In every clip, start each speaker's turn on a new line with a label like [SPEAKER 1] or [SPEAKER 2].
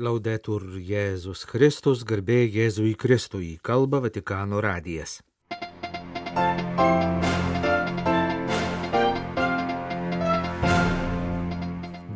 [SPEAKER 1] Laudetur Jėzus Kristus, garbė Jėzui Kristui, kalba Vatikano radijas.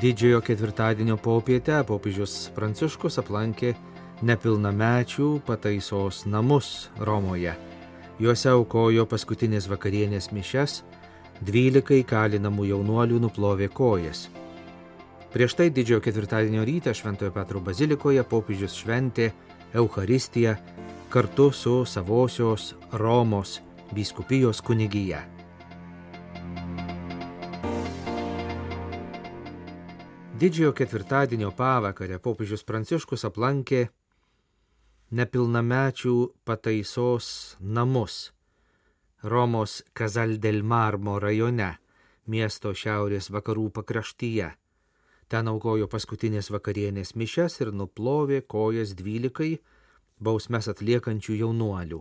[SPEAKER 1] Didžiojo ketvirtadienio popietę popiežius Pranciškus aplankė nepilnamečių pataisos namus Romoje. Juose aukojo paskutinės vakarienės mišes, dvylikai kalinamų jaunuolių nuplovė kojas. Prieš tai didžiojo ketvirtadienio rytą Šventojo Petro bazilikoje popiežius šventė Eucharistiją kartu su savosios Romos biskupijos kunigyje. Didžiojo ketvirtadienio pavakarę popiežius Pranciškus aplankė nepilnamečių pataisos namus Romos Kazaldelmarmo rajone, miesto šiaurės vakarų pakraštyje. Ten aukojo paskutinės vakarienės mišes ir nuplovė kojas dvylikai bausmes atliekančių jaunuolių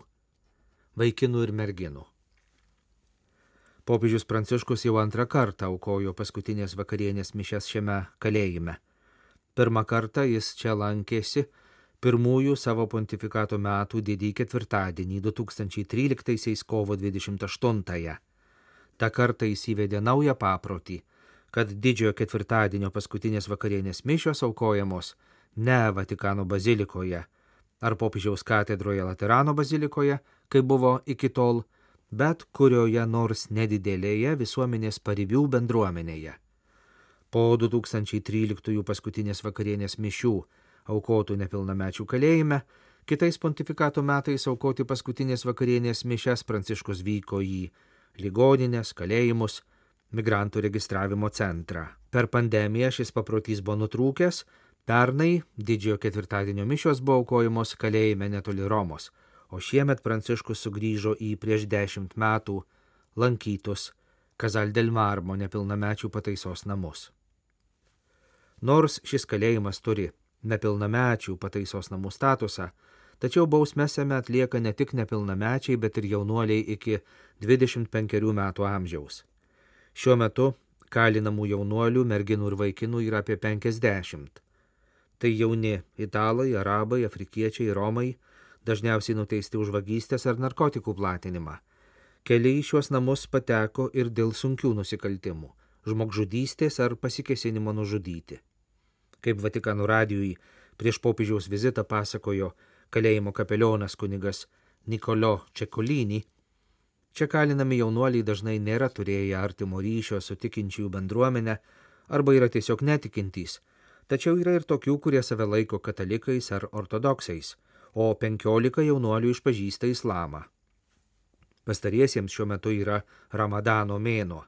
[SPEAKER 1] - vaikinų ir merginų. Popiežius Pranciškus jau antrą kartą aukojo paskutinės vakarienės mišes šiame kalėjime. Pirmą kartą jis čia lankėsi pirmųjų savo pontifikato metų didį ketvirtadienį 2013 kovo 28-ąją. Ta kartą jis įvedė naują paprotį kad didžiojo ketvirtadienio paskutinės vakarienės mišios aukojamos ne Vatikano bazilikoje ar popiežiaus katedroje Laterano bazilikoje, kaip buvo iki tol, bet kurioje nors nedidelėje visuomenės paribių bendruomenėje. Po 2013 paskutinės vakarienės mišių aukotų nepilnamečių kalėjime, kitais pontifikato metais aukoti paskutinės vakarienės mišes Pranciškus vyko į ligoninės, kalėjimus, migrantų registravimo centrą. Per pandemiją šis paprotys buvo nutrūkęs, pernai didžiojo ketvirtadienio mišios buvo aukojamos kalėjime netoli Romos, o šiemet Pranciškus sugrįžo į prieš dešimt metų lankytus Kazaldelmarmo nepilnamečių pataisos namus. Nors šis kalėjimas turi nepilnamečių pataisos namų statusą, tačiau bausmėsame atlieka ne tik nepilnamečiai, bet ir jaunuoliai iki 25 metų amžiaus. Šiuo metu kalinamų jaunuolių, merginų ir vaikinų yra apie 50. Tai jauni italai, arabai, afrikiečiai, romai, dažniausiai nuteisti už vagystės ar narkotikų platinimą. Keliai į šiuos namus pateko ir dėl sunkių nusikaltimų - žmogžudystės ar pasikesinimo nužudyti. Kaip Vatikano radijui prieš popiežiaus vizitą pasakojo kalėjimo kapelionas kunigas Nikolo Čekolinį, Čia kalinami jaunuoliai dažnai nėra turėję artimo ryšio su tikinčiųjų bendruomenė arba yra tiesiog netikintys, tačiau yra ir tokių, kurie save laiko katalikais ar ortodoksais, o penkiolika jaunuolių išpažįsta islamą. Pastariesiems šiuo metu yra Ramadano mėnuo.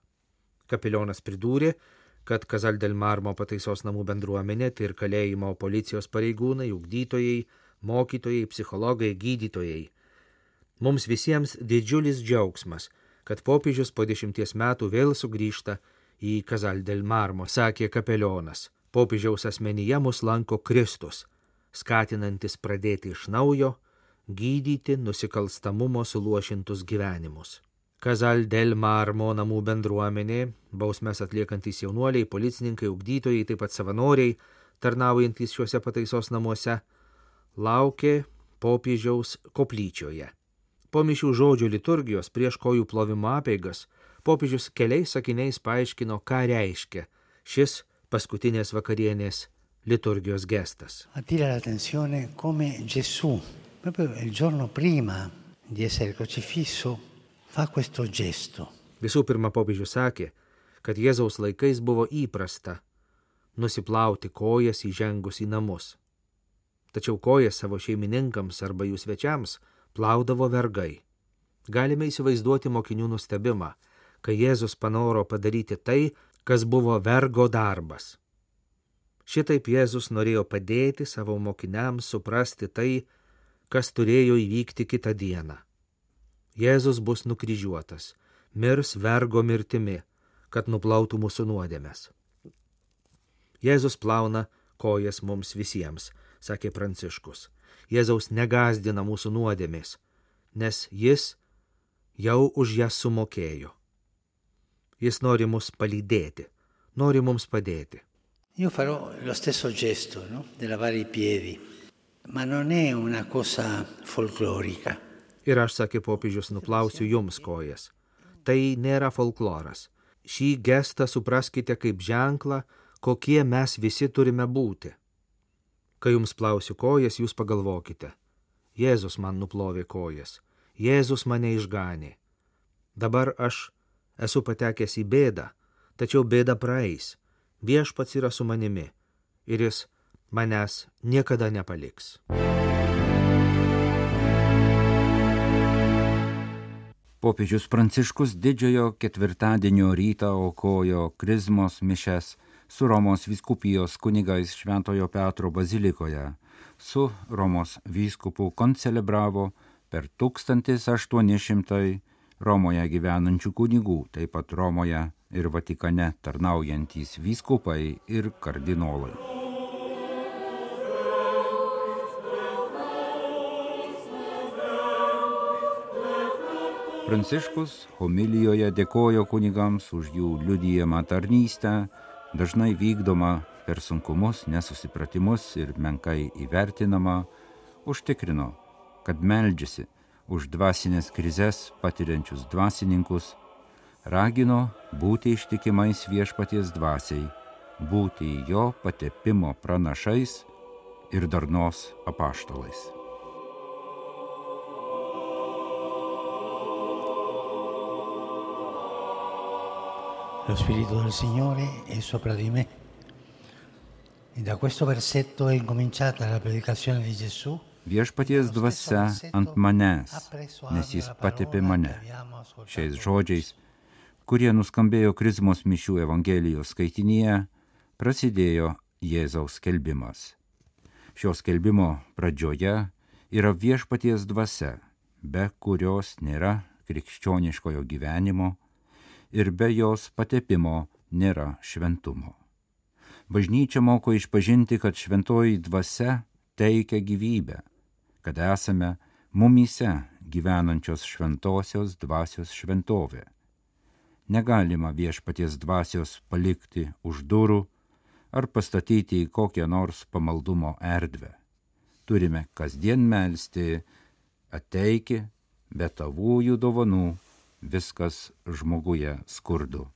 [SPEAKER 1] Kapilionas pridūrė, kad Kazaldelmarmo pataisos namų bendruomenė, tai ir kalėjimo policijos pareigūnai, ugdytojai, mokytojai, psichologai, gydytojai Mums visiems didžiulis džiaugsmas, kad popiežius po dešimties metų vėl sugrįžta į Kazal del Marmo, sakė kapelionas. Popiežiaus asmenyje mus lanko Kristus, skatinantis pradėti iš naujo, gydyti nusikalstamumo suluošintus gyvenimus. Kazal del Marmo namų bendruomenė, bausmes atliekantis jaunuoliai, policininkai, ugdytojai, taip pat savanoriai, tarnaujantys šiuose pataisos namuose, laukė popiežiaus koplyčioje. Po mišių žodžių liturgijos prieš kojų plovimo apeigas popiežius keliais sakiniais paaiškino, ką reiškia šis paskutinės vakarienės liturgijos gestas.
[SPEAKER 2] Attira l'attenzione come Gesù, proprio il giorno prima di essere crocifisso, fa questo gesto.
[SPEAKER 1] Visų pirma, popiežius sakė, kad Jėzaus laikais buvo įprasta nusiplauti kojas įžengus į namus. Tačiau kojas savo šeimininkams arba jų svečiams plaudavo vergai. Galime įsivaizduoti mokinių nustebimą, kai Jėzus panoro padaryti tai, kas buvo vergo darbas. Šitaip Jėzus norėjo padėti savo mokiniams suprasti tai, kas turėjo įvykti kitą dieną. Jėzus bus nukryžiuotas, mirs vergo mirtimi, kad nuplautų mūsų nuodėmės. Jėzus plauna kojas mums visiems, sakė Pranciškus. Jėzaus negazdina mūsų nuodėmės, nes jis jau už jas sumokėjo. Jis nori mus palydėti, nori mums padėti.
[SPEAKER 2] Io farò lo stesso gesto no? di lavare i piedi, ma non è una cosa folklorica.
[SPEAKER 1] Ir aš, sakė popiežius, nuplausiu jums kojas. Tai nėra folkloras. Šį gestą supraskite kaip ženklą, kokie mes visi turime būti. Kai jums plausiu kojas, jūs pagalvokite. Jėzus man nuplovė kojas. Jėzus mane išganė. Dabar aš esu patekęs į bėdą, tačiau bėda praeis. Viešpats yra su manimi ir jis manęs niekada nepaliks.
[SPEAKER 3] Popiežius Pranciškus didžiojo ketvirtadienio rytą aukojo krizmos mišes su Romos vyskupijos kunigais Šventojo Petro bazilikoje. Su Romos vyskupu koncelebravo per 1800 Romoje gyvenančių kunigų, taip pat Romoje ir Vatikane tarnaujantys vyskupai ir kardinolai. Pranciškus homilijoje dėkojo kunigams už jų liudijamą tarnystę, dažnai vykdomą per sunkumus, nesusipratimus ir menkai įvertinamą, užtikrino, kad meldžiasi už dvasinės krizės patiriančius dvasininkus, ragino būti ištikimais viešpaties dvasiai, būti jo patepimo pranašais ir darnos apaštalais.
[SPEAKER 2] Lo Spirito del Signore è sopra di me. E da questo versetto è incominciata la predicazione di Gesù.
[SPEAKER 3] Viešpaties dvasia ant manęs, nes jis patepė mane. Šiais žodžiais, kurie nuskambėjo Krizmos mišių Evangelijos skaitinyje, prasidėjo Jėzaus skelbimas. Šio skelbimo pradžioje yra viešpaties dvasia, be kurios nėra krikščioniškojo gyvenimo ir be jos patepimo nėra šventumo. Bažnyčia moko išpažinti, kad šventoji dvasia teikia gyvybę, kad esame mumyse gyvenančios šventosios dvasios šventovė. Negalima viešpaties dvasios palikti už durų ar pastatyti į kokią nors pamaldumo erdvę. Turime kasdien melstį, ateiki, be tavųjų dovanų viskas žmoguje skurdu.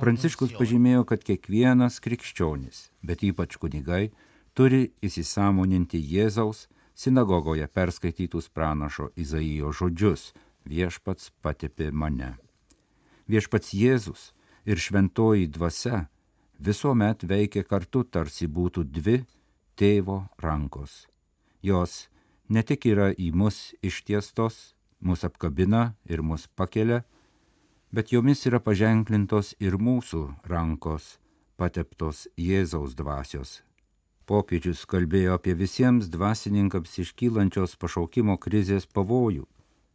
[SPEAKER 3] Pranciškus pažymėjo, kad kiekvienas krikščionis, bet ypač kunigai, turi įsisamoninti Jėzaus sinagogoje perskaitytus pranašo Izaijo žodžius - viešpats patepė mane. Viešpats Jėzus ir šventoji dvasia visuomet veikia kartu, tarsi būtų dvi tėvo rankos. Jos ne tik yra į mus ištiestos, mus apkabina ir mus pakelia, bet jomis yra paženklintos ir mūsų rankos, pateptos Jėzaus dvasios. Popiežius kalbėjo apie visiems dvasininkams iškylančios pašaukimo krizės pavojų.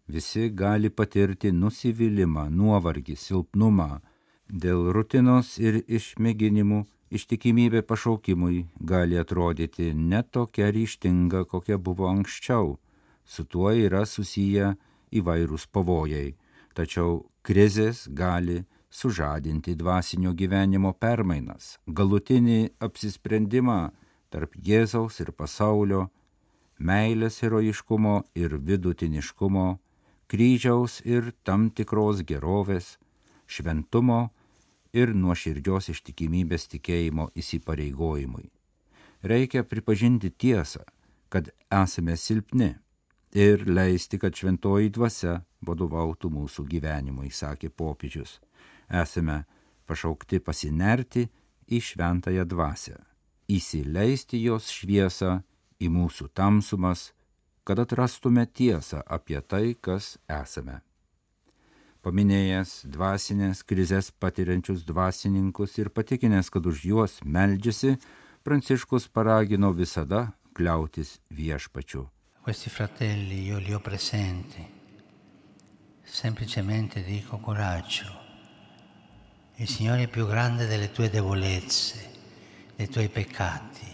[SPEAKER 3] Visi gali patirti nusivylimą, nuovargį, silpnumą, Dėl rutinos ir išmėginimų ištikimybė pašaukimui gali atrodyti ne tokia ryštinga, kokia buvo anksčiau. Su tuo yra susiję įvairūs pavojai, tačiau krizės gali sužadinti dvasinio gyvenimo permainas, galutinį apsisprendimą tarp Jėzaus ir pasaulio, meilės herojiškumo ir vidutiniškumo, kryžiaus ir tam tikros gerovės, šventumo ir nuoširdžios ištikimybės tikėjimo įsipareigojimui. Reikia pripažinti tiesą, kad esame silpni ir leisti, kad šventoji dvasia vadovautų mūsų gyvenimui, sakė popiežius. Esame pašaukti pasinerti į šventąją dvasę, įsileisti jos šviesą į mūsų tamsumas, kad atrastume tiesą apie tai, kas esame paminėjęs dvasinės krizės patiriančius dvasininkus ir patikinęs, kad už juos meldžiasi, Pranciškus paragino visada kliautis viešpačiu.
[SPEAKER 2] Questi fratelli io li ho presenti, semplicemente dico coraggio. Il Signore è più grande delle tue debolezze, dei tuoi peccati.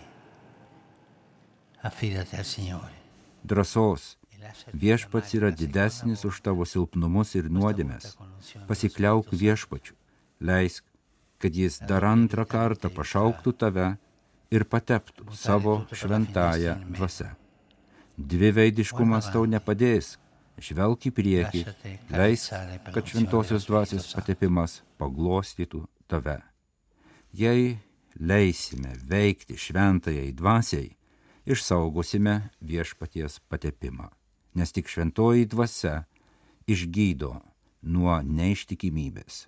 [SPEAKER 2] Affidati al Signore.
[SPEAKER 3] Drąsos Viešpats yra didesnis už tavo silpnumus ir nuodėmės. Pasikliauk viešpačiu. Leisk, kad jis dar antrą kartą pašauktų tave ir pateptų savo šventąją dvasę. Dviveidiškumas tau nepadės. Žvelk į priekį, leis, kad šventosios dvasios patepimas paglostytų tave. Jei leisime veikti šventajai dvasiai, išsaugosime viešpaties patepimą, nes tik šventoji dvasia išgydo nuo neištikimybės.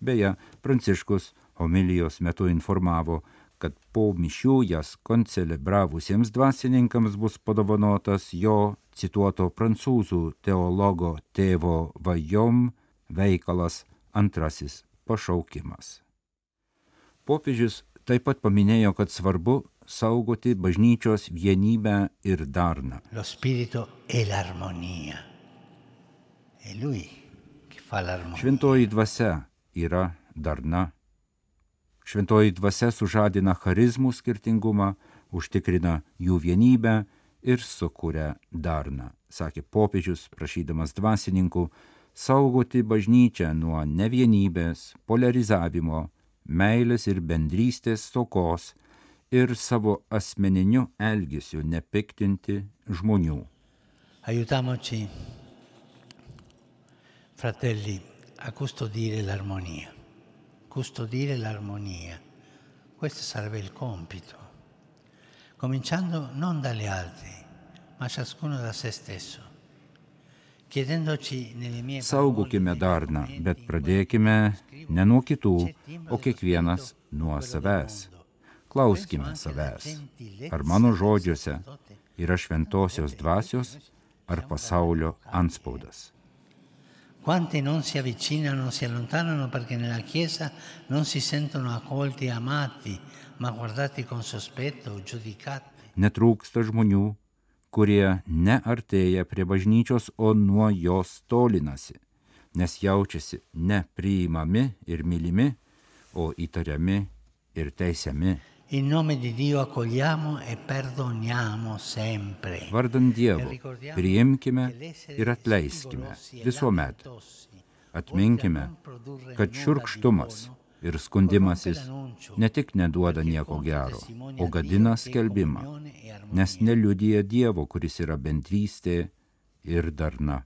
[SPEAKER 3] Beje, Pranciškus homilijos metu informavo, kad po mišių jas koncelebravusiems dvasininkams bus padovanotas jo cituoto prancūzų teologo tėvo Vajom veikalas antrasis pašaukimas. Popiežius taip pat paminėjo, kad svarbu saugoti bažnyčios vienybę ir darną.
[SPEAKER 2] Lo spirito è l'armonia. È lui che fa l'armonia.
[SPEAKER 3] Šventoji dvasia yra darna. Šventoji dvasia sužadina charizmų skirtingumą, užtikrina jų vienybę ir sukuria darną, sakė popiežius, prašydamas dvasininkų saugoti bažnyčią nuo nevienybės, polarizavimo, meilės ir bendrystės stokos ir savo asmeniniu elgesiu nepiktinti žmonių.
[SPEAKER 2] Aiutamoci, fratelli, a custodire l'armonia. Custodire l'armonia. Questo sarebbe il compito. Cominciando non dalle altre, ma ciascuno da se stesso.
[SPEAKER 3] Saugokime darną, bet pradėkime ne nuo kitų, o kiekvienas nuo savęs. Klauskime savęs, ar mano žodžiuose yra šventosios dvasios ar pasaulio anspaudas.
[SPEAKER 2] Quanti non si avvicinano, non si allontanano perché nella Chiesa non si sentono accolti e amati, ma guardati con sospetto giudicati.
[SPEAKER 3] Netrūksta žmonių, kurie neartėja prie bažnyčios, o nuo jos tolinasi, nes jaučiasi nepriimami ir mylimi, o įtariami ir teisiami.
[SPEAKER 2] In nome di Dio accogliamo e perdoniamo sempre.
[SPEAKER 3] Vardant Dievo, priimkime ir atleiskime visuomet. Atminkime, kad šiurkštumas ir skundimasis ne tik neduoda nieko gero, o gadina skelbimą,
[SPEAKER 2] e
[SPEAKER 3] nes neliudyja Dievo, kuris yra bendrystė ir darna.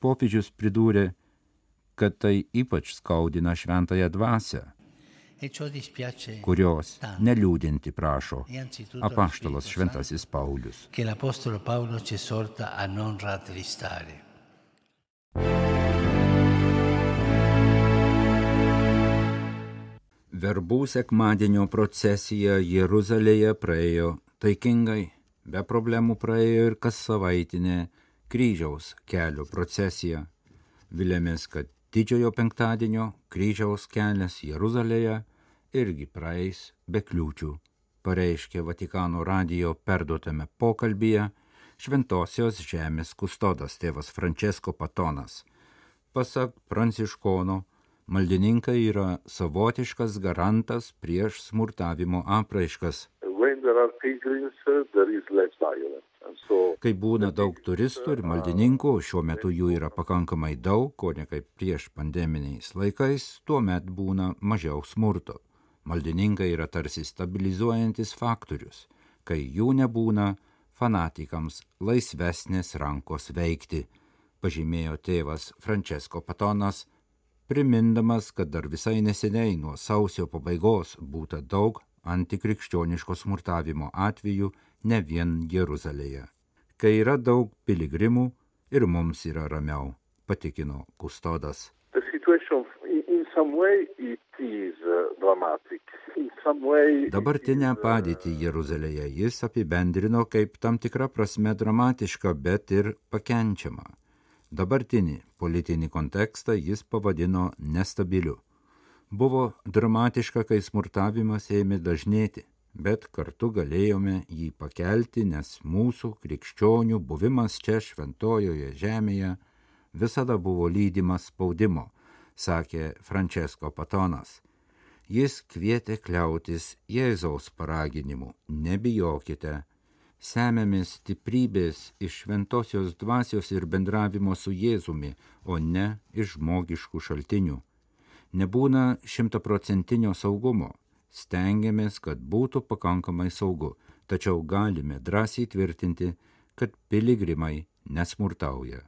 [SPEAKER 3] Popiežius pridūrė, kad tai ypač skaudina šventąją dvasę, kurios neliūdinti prašo apaštalas šventasis Paulius. Verbų sekmadienio procesija Jeruzalėje praėjo taikingai, be problemų praėjo ir kas savaitinė kryžiaus kelio procesija. Vilėmės, kad didžiojo penktadienio kryžiaus kelias Jeruzalėje irgi praeis be kliūčių, pareiškė Vatikano radijo perduotame pokalbyje Šventosios žemės kustodas tėvas Francesco Patonas. Pasak Pranciškono, maldininkai yra savotiškas garantas prieš smurtavimo apraiškas. Kai būna daug turistų ir maldininkų, šiuo metu jų yra pakankamai daug, o ne kaip prieš pandeminiais laikais, tuomet būna mažiau smurto. Maldininkai yra tarsi stabilizuojantis faktorius. Kai jų nebūna, fanatikams laisvesnės rankos veikti, pažymėjo tėvas Francesco Patonas, primindamas, kad dar visai neseniai nuo sausio pabaigos būta daug antikrikščioniško smurtavimo atvejų ne vien Jeruzalėje. Kai yra daug piligrimų ir mums yra ramiau, patikino kustodas.
[SPEAKER 4] uh,
[SPEAKER 3] Dabartinę
[SPEAKER 4] uh,
[SPEAKER 3] padėtį Jeruzalėje jis apibendrino kaip tam tikra prasme dramatišką, bet ir pakenčiamą. Dabartinį politinį kontekstą jis pavadino nestabiliu. Buvo dramatiška, kai smurtavimas ėmė dažnėti, bet kartu galėjome jį pakelti, nes mūsų krikščionių buvimas čia šventojoje žemėje visada buvo lydimas spaudimo, sakė Francesco Patonas. Jis kvietė kliautis Jėzaus paraginimu - nebijokite, Semėmės stiprybės iš šventosios dvasios ir bendravimo su Jėzumi, o ne iš žmogiškų šaltinių. Nebūna šimtaprocentinio saugumo. Stengiamės, kad būtų pakankamai saugu, tačiau galime drąsiai tvirtinti, kad piligrimai nesmurtauja.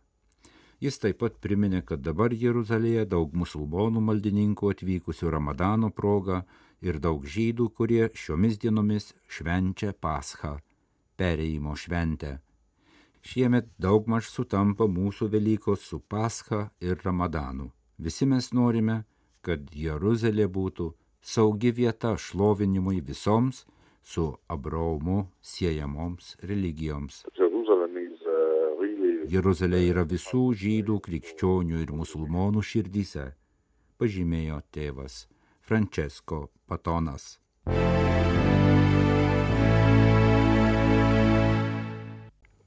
[SPEAKER 3] Jis taip pat priminė, kad dabar Jeruzalėje daug musulmonų maldininkų atvykusių Ramadano proga ir daug žydų, kurie šiomis dienomis švenčia Paschą, pereimo šventę. Šiemet daugmaž sutampa mūsų Velykos su Pascha ir Ramadanu. Visi mes norime, kad Jeruzalė būtų saugi vieta šlovinimui visoms su Abraomu siejamoms religijoms. Jeruzalė yra visų žydų, krikščionių ir musulmonų širdyse, pažymėjo tėvas Francesco Patonas.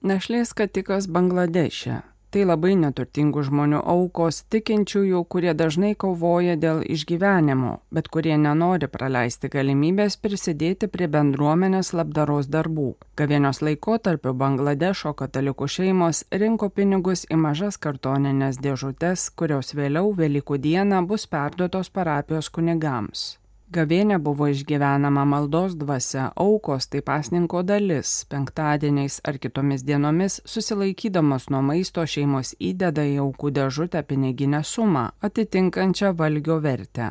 [SPEAKER 5] Našlės skatikas Bangladeše Tai labai neturtingų žmonių aukos, tikinčiųjų, kurie dažnai kovoja dėl išgyvenimo, bet kurie nenori praleisti galimybės prisidėti prie bendruomenės labdaros darbų. Gavėnios laikotarpiu Bangladešo katalikų šeimos rinko pinigus į mažas kartoninės dėžutes, kurios vėliau Velykų dieną bus perduotos parapijos kunigams. Gavėnė buvo išgyvenama maldos dvasia, aukos tai pasninko dalis, penktadieniais ar kitomis dienomis susilaikydamos nuo maisto šeimos įdeda į aukų dėžutę piniginę sumą, atitinkančią valgio vertę.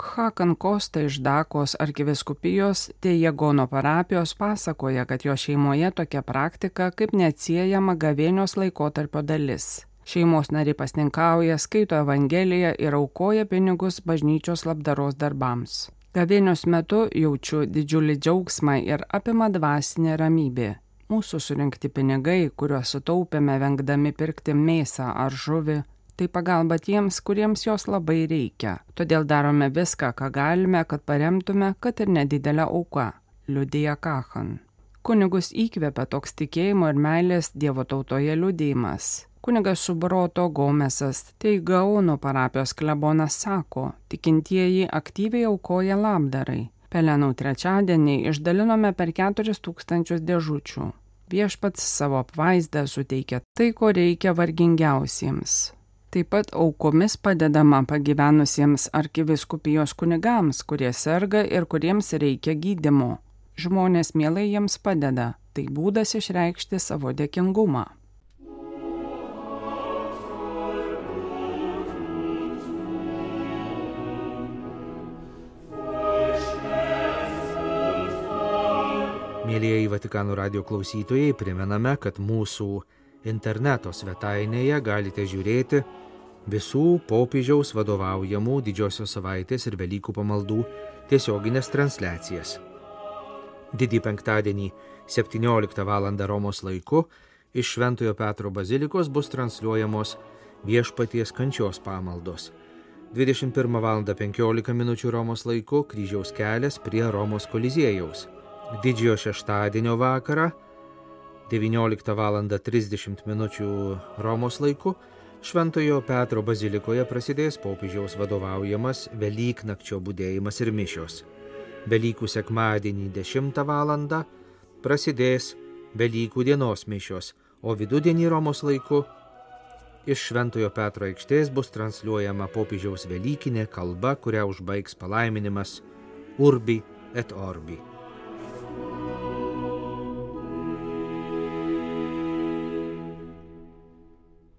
[SPEAKER 5] Khakan Kosta iš Dakos arkiviskupijos Tėjegono parapijos pasakoja, kad jo šeimoje tokia praktika kaip neatsiejama gavėnios laikotarpio dalis. Šeimos nariai pasninkauja, skaito Evangeliją ir aukoja pinigus bažnyčios labdaros darbams. Gavėnios metu jaučiu didžiulį džiaugsmą ir apima dvasinė ramybė. Mūsų surinkti pinigai, kuriuos sutaupėme vengdami pirkti mėsą ar žuvį, tai pagalba tiems, kuriems jos labai reikia. Todėl darome viską, ką galime, kad paremtume, kad ir nedidelę auką, liudija Kahan. Kunigus įkvėpia toks tikėjimo ir meilės Dievo tautoje liudėjimas. Kunigas Subroto Gomesas, tai Gaono parapijos klebonas sako, tikintieji aktyviai aukoja labdarai. Pelenų trečiadienį išdalinome per 4000 dėžučių. Viešpats savo apvaizdą suteikia tai, ko reikia vargingiausiems. Taip pat aukomis padedama pagyvenusiems arkiviskupijos kunigams, kurie serga ir kuriems reikia gydimo. Žmonės mielai jiems padeda. Tai būdas išreikšti savo dėkingumą.
[SPEAKER 1] Mėlyjeji Vatikano radio klausytojai, primename, kad mūsų interneto svetainėje galite žiūrėti visų popiežiaus vadovaujamų didžiosios savaitės ir Velykų pamaldų tiesioginės transliacijas. Didį penktadienį 17 val. Romos laiku iš Šventojo Petro bazilikos bus transliuojamos viešpaties kančios pamaldos. 21 val. 15 min. Romos laiku kryžiaus kelias prie Romos koliziejaus didžiojo šeštadienio vakarą 19 val. 30 min. Romos laiku Šventojo Petro bazilikoje prasidės popiežiaus vadovaujamas Velyknakčio būdėjimas ir mišios. Velykų sekmadienį 10 val. prasidės Velykų dienos mišios, o vidudienį Romos laiku iš Šventojo Petro aikštės bus transliuojama popiežiaus Velykinė kalba, kurią užbaigs palaiminimas Urbi et Orbi.